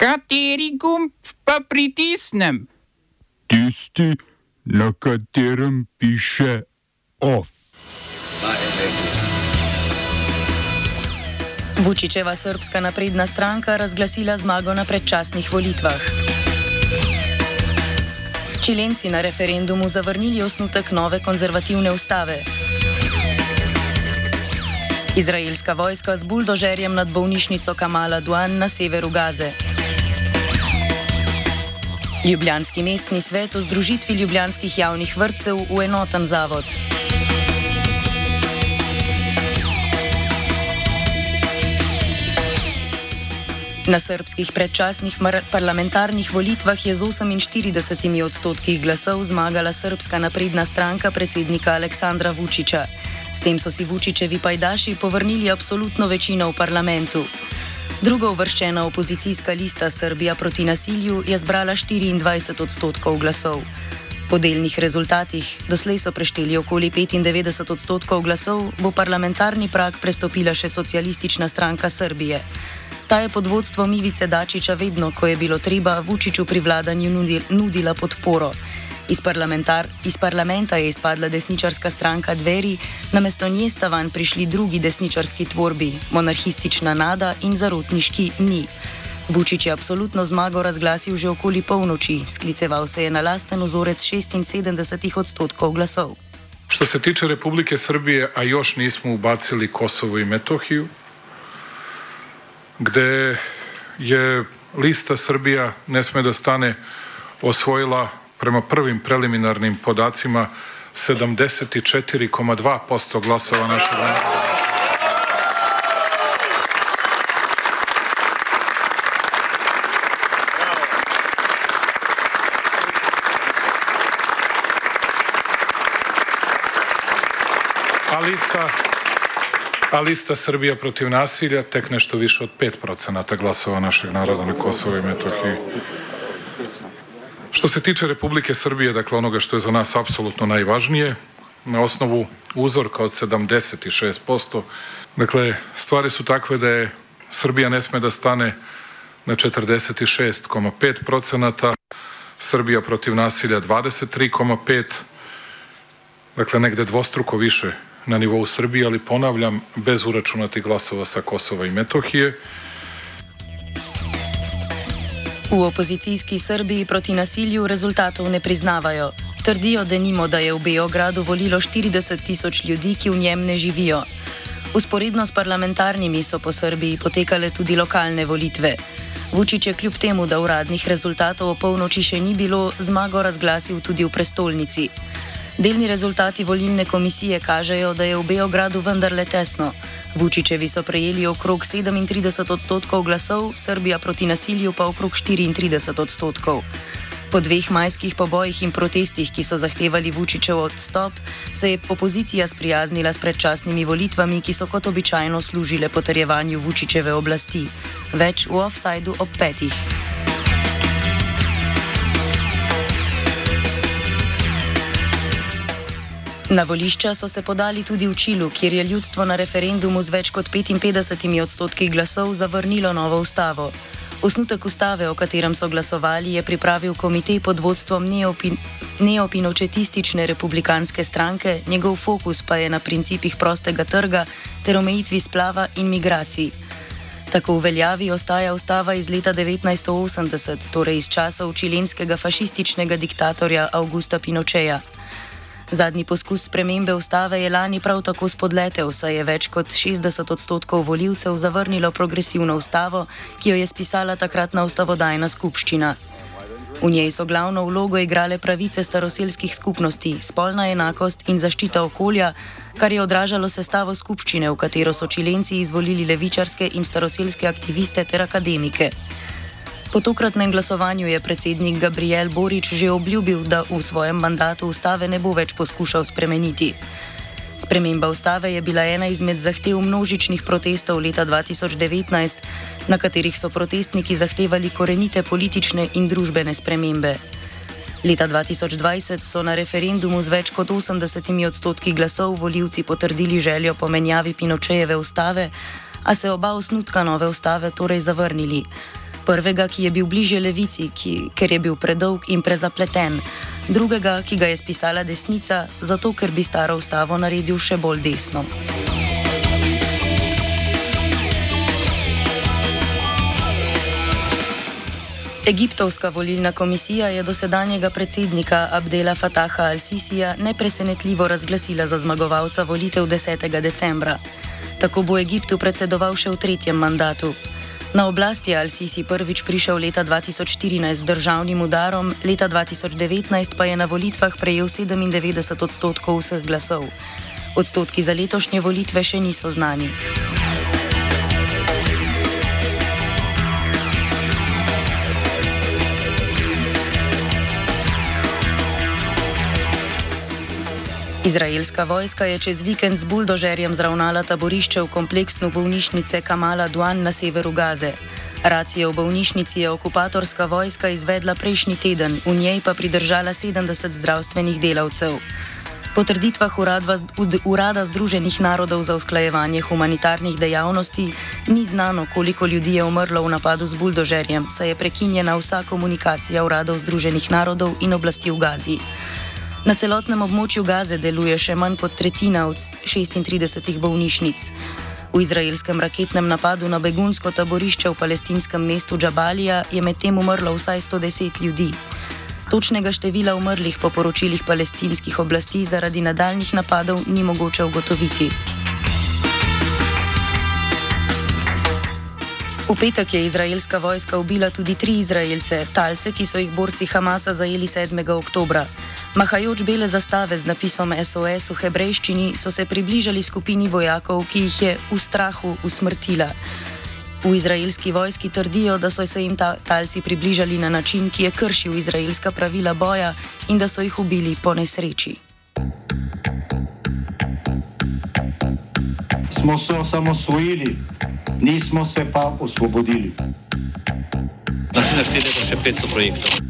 Kateri gumb pa pritisnem? Tisti, na katerem piše OF. Vučičeva srpska napredna stranka razglasila zmago na predčasnih volitvah. Čilenci na referendumu zavrnili osnutek nove konzervativne ustave. Izraelska vojska z buldožerjem nad bolnišnico Kamala Duan na severu Gaze. Ljubljanski mestni svet o združitvi ljubljanskih javnih vrtcev v enoten zavod. Na srpskih predčasnih parlamentarnih volitvah je z 48 odstotki glasov zmagala srpska napredna stranka predsednika Aleksandra Vučiča. S tem so si Vučičevi pajdaši povrnili absolutno večino v parlamentu. Drugo uvrščena opozicijska lista Srbija proti nasilju je zbrala 24 odstotkov glasov. Po delnih rezultatih, doslej so prešteli okoli 95 odstotkov glasov, bo parlamentarni prak prestopila še socialistična stranka Srbije. Ta je pod vodstvom Ivice Dačiča vedno, ko je bilo treba Vučiču pri vladanju nudila podporo. Iz, iz parlamenta je izpadla desničarska stranka Dveri, namesto nje sta van prišli drugi desničarski tvorbi, monarhistična nada in zarotniški ni. Vučić je absolutno zmago razglasil že okoli polnoči, skliceval se je na lasten vzorec 76 odstotkov glasov. Što se tiče Republike Srbije, a još nismo ubacili Kosovo i Metohiju, gde je lista Srbija ne sme da stane osvojila prema prvim preliminarnim podacima 74,2% glasova našeg naroda. A lista, a lista Srbija protiv nasilja tek nešto više od 5% glasova našeg naroda na Kosovo i Metohiji. Što se tiče Republike Srbije, dakle onoga što je za nas apsolutno najvažnije, na osnovu uzorka od 76%, dakle stvari su takve da je Srbija ne sme da stane na 46,5 procenata, Srbija protiv nasilja 23,5, dakle negde dvostruko više na nivou Srbije, ali ponavljam, bez uračunati glasova sa Kosova i Metohije. V opozicijski Srbiji proti nasilju rezultatov ne priznavajo. Trdijo, da nimo, da je v Beogradu volilo 40 tisoč ljudi, ki v njem ne živijo. Usporedno s parlamentarnimi so po Srbiji potekale tudi lokalne volitve. Vučić je kljub temu, da uradnih rezultatov o polnoči še ni bilo, zmago razglasil tudi v prestolnici. Delni rezultati volilne komisije kažejo, da je v Beogradu vendarle tesno. Vučičevi so prejeli okrog 37 odstotkov glasov, Srbija proti nasilju pa okrog 34 odstotkov. Po dveh majskih pobojih in protestih, ki so zahtevali Vučičev odstop, se je opozicija sprijaznila s predčasnimi volitvami, ki so kot običajno služile potrjevanju Vučičeve oblasti. Več v offsajdu ob petih. Na volišča so se podali tudi v Čilu, kjer je ljudstvo na referendumu z več kot 55 odstotki glasov zavrnilo novo ustavo. Osnutek ustave, o katerem so glasovali, je pripravil komitej pod vodstvom neopin neopinočetistične republikanske stranke, njegov fokus pa je na principih prostega trga ter omejitvi splava in migracij. Tako v veljavi ostaja ustava iz leta 1980, torej iz časov čilenskega fašističnega diktatorja Augusta Pinocheja. Zadnji poskus spremembe ustave je lani prav tako spodletel, saj je več kot 60 odstotkov voljivcev zavrnilo progresivno ustavo, ki jo je spisala takratna ustavodajna skupščina. V njej so glavno vlogo igrale pravice staroselskih skupnosti, spolna enakost in zaščita okolja, kar je odražalo sestavo skupščine, v katero so čilenci izvolili levičarske in staroselske aktiviste ter akademike. Po tokratnem glasovanju je predsednik Gabriel Borič že obljubil, da v svojem mandatu ustave ne bo več poskušal spremeniti. Sprememba ustave je bila ena izmed zahtev množičnih protestov leta 2019, na katerih so protestniki zahtevali korenite politične in družbene spremembe. Leta 2020 so na referendumu z več kot 80 odstotki glasov voljivci potrdili željo po menjavi Pinočejeve ustave, a se oba osnutka nove ustave torej zavrnili. Prvega, ki je bil bliže levici, ki, ker je bil predolg in prezapleten. Drugega, ki ga je spisala desnica, zato ker bi staro ustavo naredil še bolj desno. Egiptovska volilna komisija je dosedanjega predsednika Abdela Fataha al-Sisija nepresenetljivo razglasila za zmagovalca volitev 10. decembra. Tako bo Egiptu predsedoval še v tretjem mandatu. Na oblast je al-Sisi prvič prišel leta 2014 z državnim udarom, leta 2019 pa je na volitvah prejel 97 odstotkov vseh glasov. Odstotki za letošnje volitve še niso znani. Izraelska vojska je čez vikend z buldožerjem zravnala taborišče v kompleksnu bolnišnice Kamala Duan na severu Gaze. Racijo v bolnišnici je okupatorska vojska izvedla prejšnji teden, v njej pa pridržala 70 zdravstvenih delavcev. Po trditvah Urada Združenih narodov za usklajevanje humanitarnih dejavnosti ni znano, koliko ljudi je umrlo v napadu z buldožerjem, saj je prekinjena vsa komunikacija Uradov Združenih narodov in oblasti v Gazi. Na celotnem območju Gaze deluje še manj kot tretjina od 36 bolnišnic. V izraelskem raketnem napadu na begunsko taborišče v palestinskem mestu Džabalija je medtem umrlo vsaj 110 ljudi. Točnega števila umrlih po poročilih palestinskih oblasti zaradi nadaljnih napadov ni mogoče ugotoviti. V petek je izraelska vojska ubila tudi tri izraelce, talce, ki so jih borci Hamasa zajeli 7. oktobra. Mahajoč bele zastave z napisom SOS v hebrejščini so se približali skupini vojakov, ki jih je v strahu usmrtila. V izraelski vojski trdijo, da so se jim ta talci približali na način, ki je kršil izraelska pravila boja in da so jih ubili po nesreči. Smo se osamosvojili, nismo se pa osvobodili. Naslednje število je še 500 projektov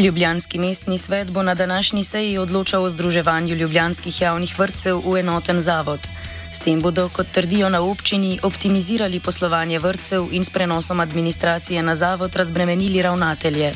Ljubljanski mestni svet bo na današnji seji odločal o združevanju ljubljanskih javnih vrtcev v enoten zavod. S tem bodo, kot trdijo na občini, optimizirali poslovanje vrtcev in s prenosom administracije na zavod razbremenili ravnatelje.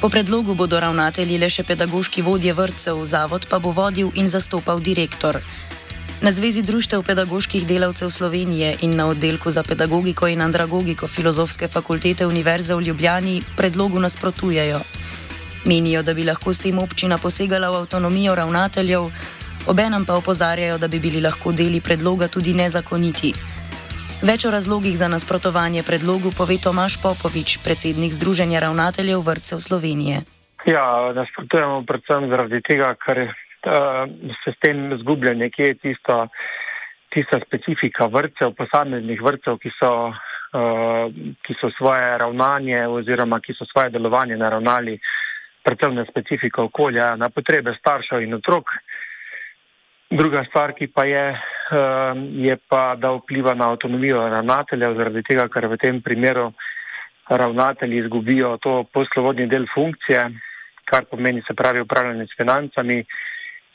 Po predlogu bodo ravnatelji le še pedagoški vodje vrtcev, zavod pa bo vodil in zastopal direktor. Na Zvezi društev pedagoških delavcev Slovenije in na oddelku za pedagogiko in andragogiko Filozofske fakultete Univerze v Ljubljani predlogu nasprotujejo. Menijo, da bi lahko s tem občina posegala v avtonomijo ravnateljev, obenem pa opozarjajo, da bi bili lahko deli predloga tudi nezakoniti. Več o razlogih za nasprotovanje predlogu pove Tomaš Popovič, predsednik Združenja ravnateljev vrtcev Slovenije. Ja, nasprotujemo predvsem zaradi tega, ker uh, se s tem zgublja nekje tisto, tista specifika vrtcev, posameznih vrtcev, ki so, uh, ki so svoje ravnanje oziroma ki so svoje delovanje naravnali uh, predvsem na specifiko okolja, na potrebe staršev in otrok. Druga stvar, ki pa je, ehm, je pa, da vpliva na avtonomijo ravnatelja, zaradi tega, ker v tem primeru ravnatelji izgubijo to poslovodni del funkcije, kar pomeni se pravi upravljanje s financami,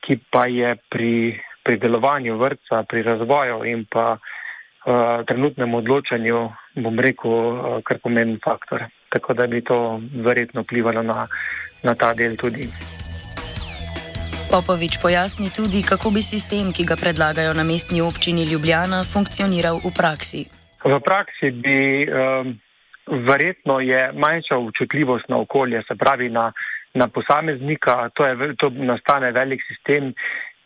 ki pa je pri, pri delovanju vrca, pri razvoju in pa uh, trenutnem odločanju, bom rekel, uh, kar pomeni faktor. Tako da bi to verjetno vplivalo na na ta del tudi. Popovič pojasni tudi, kako bi sistem, ki ga predlagajo na mestni občini Ljubljana, funkcioniral v praksi. V praksi bi um, verjetno je manjša občutljivost na okolje, se pravi na, na posameznika. To, je, to nastane velik sistem,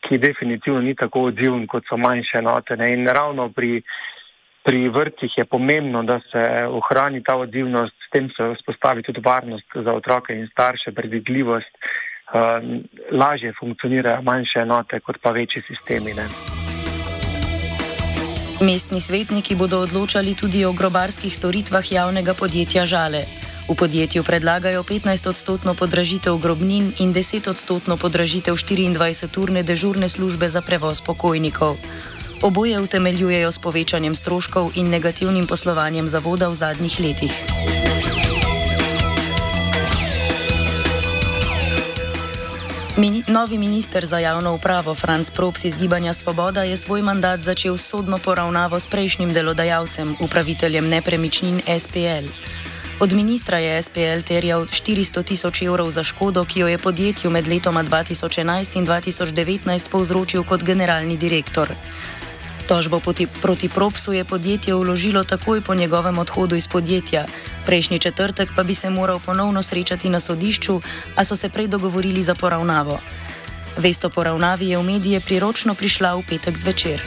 ki definitivno ni tako odziven kot so manjše enote. In ravno pri pri vrtcih je pomembno, da se ohrani ta odzivnost, s tem se vzpostavi tudi varnost za otroke in starše, predvidljivost, uh, lažje funkcionirajo manjše enote kot pa večji sistemi. Ne. Mestni svetniki bodo odločali tudi o grobarskih storitvah javnega podjetja Žale. V podjetju predlagajo 15-odstotno podražitev grobnin in 10-odstotno podražitev 24-urne dežurne službe za prevoz pokojnikov. Oboje utemeljujejo s povečanjem stroškov in negativnim poslovanjem zavoda v zadnjih letih. Mini, novi minister za javno upravo Franz Props iz Gibanja Svoboda je svoj mandat začel s sodno poravnavo s prejšnjim delodajalcem, upraviteljem nepremičnin SPL. Od ministra je SPL terjal 400 tisoč evrov za škodo, ki jo je podjetju med letoma 2011 in 2019 povzročil kot generalni direktor. Tožbo proti, proti Propsu je podjetje vložilo takoj po njegovem odhodu iz podjetja. Prejšnji četrtek pa bi se moral ponovno srečati na sodišču, a so se prej dogovorili za poravnavo. Vest o poravnavi je v medije priročno prišla v petek zvečer.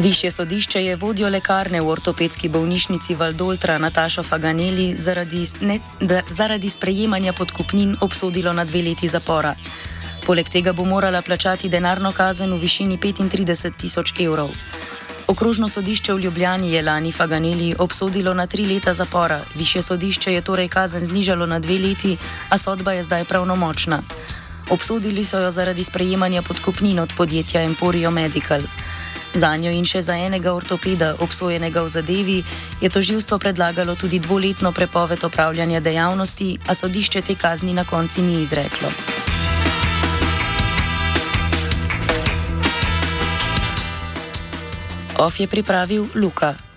Višje sodišče je vodjo lekarne v ortopedski bolnišnici Valdoltra Natašo Faganeli zaradi, ne, da, zaradi sprejemanja podkupnin obsodilo na dve leti zapora. Poleg tega bo morala plačati denarno kazen v višini 35 tisoč evrov. Okrožno sodišče v Ljubljani je lani Faganeli obsodilo na tri leta zapora, više sodišče je torej kazen znižalo na dve leti, a sodba je zdaj pravnomočna. Obsodili so jo zaradi sprejemanja podkupnin od podjetja Emporio Medical. Za njo in še za enega ortopeda, obsojenega v zadevi, je toživstvo predlagalo tudi dvoletno prepoved opravljanja dejavnosti, a sodišče te kazni na konci ni izreklo. OF je pripravil Luka.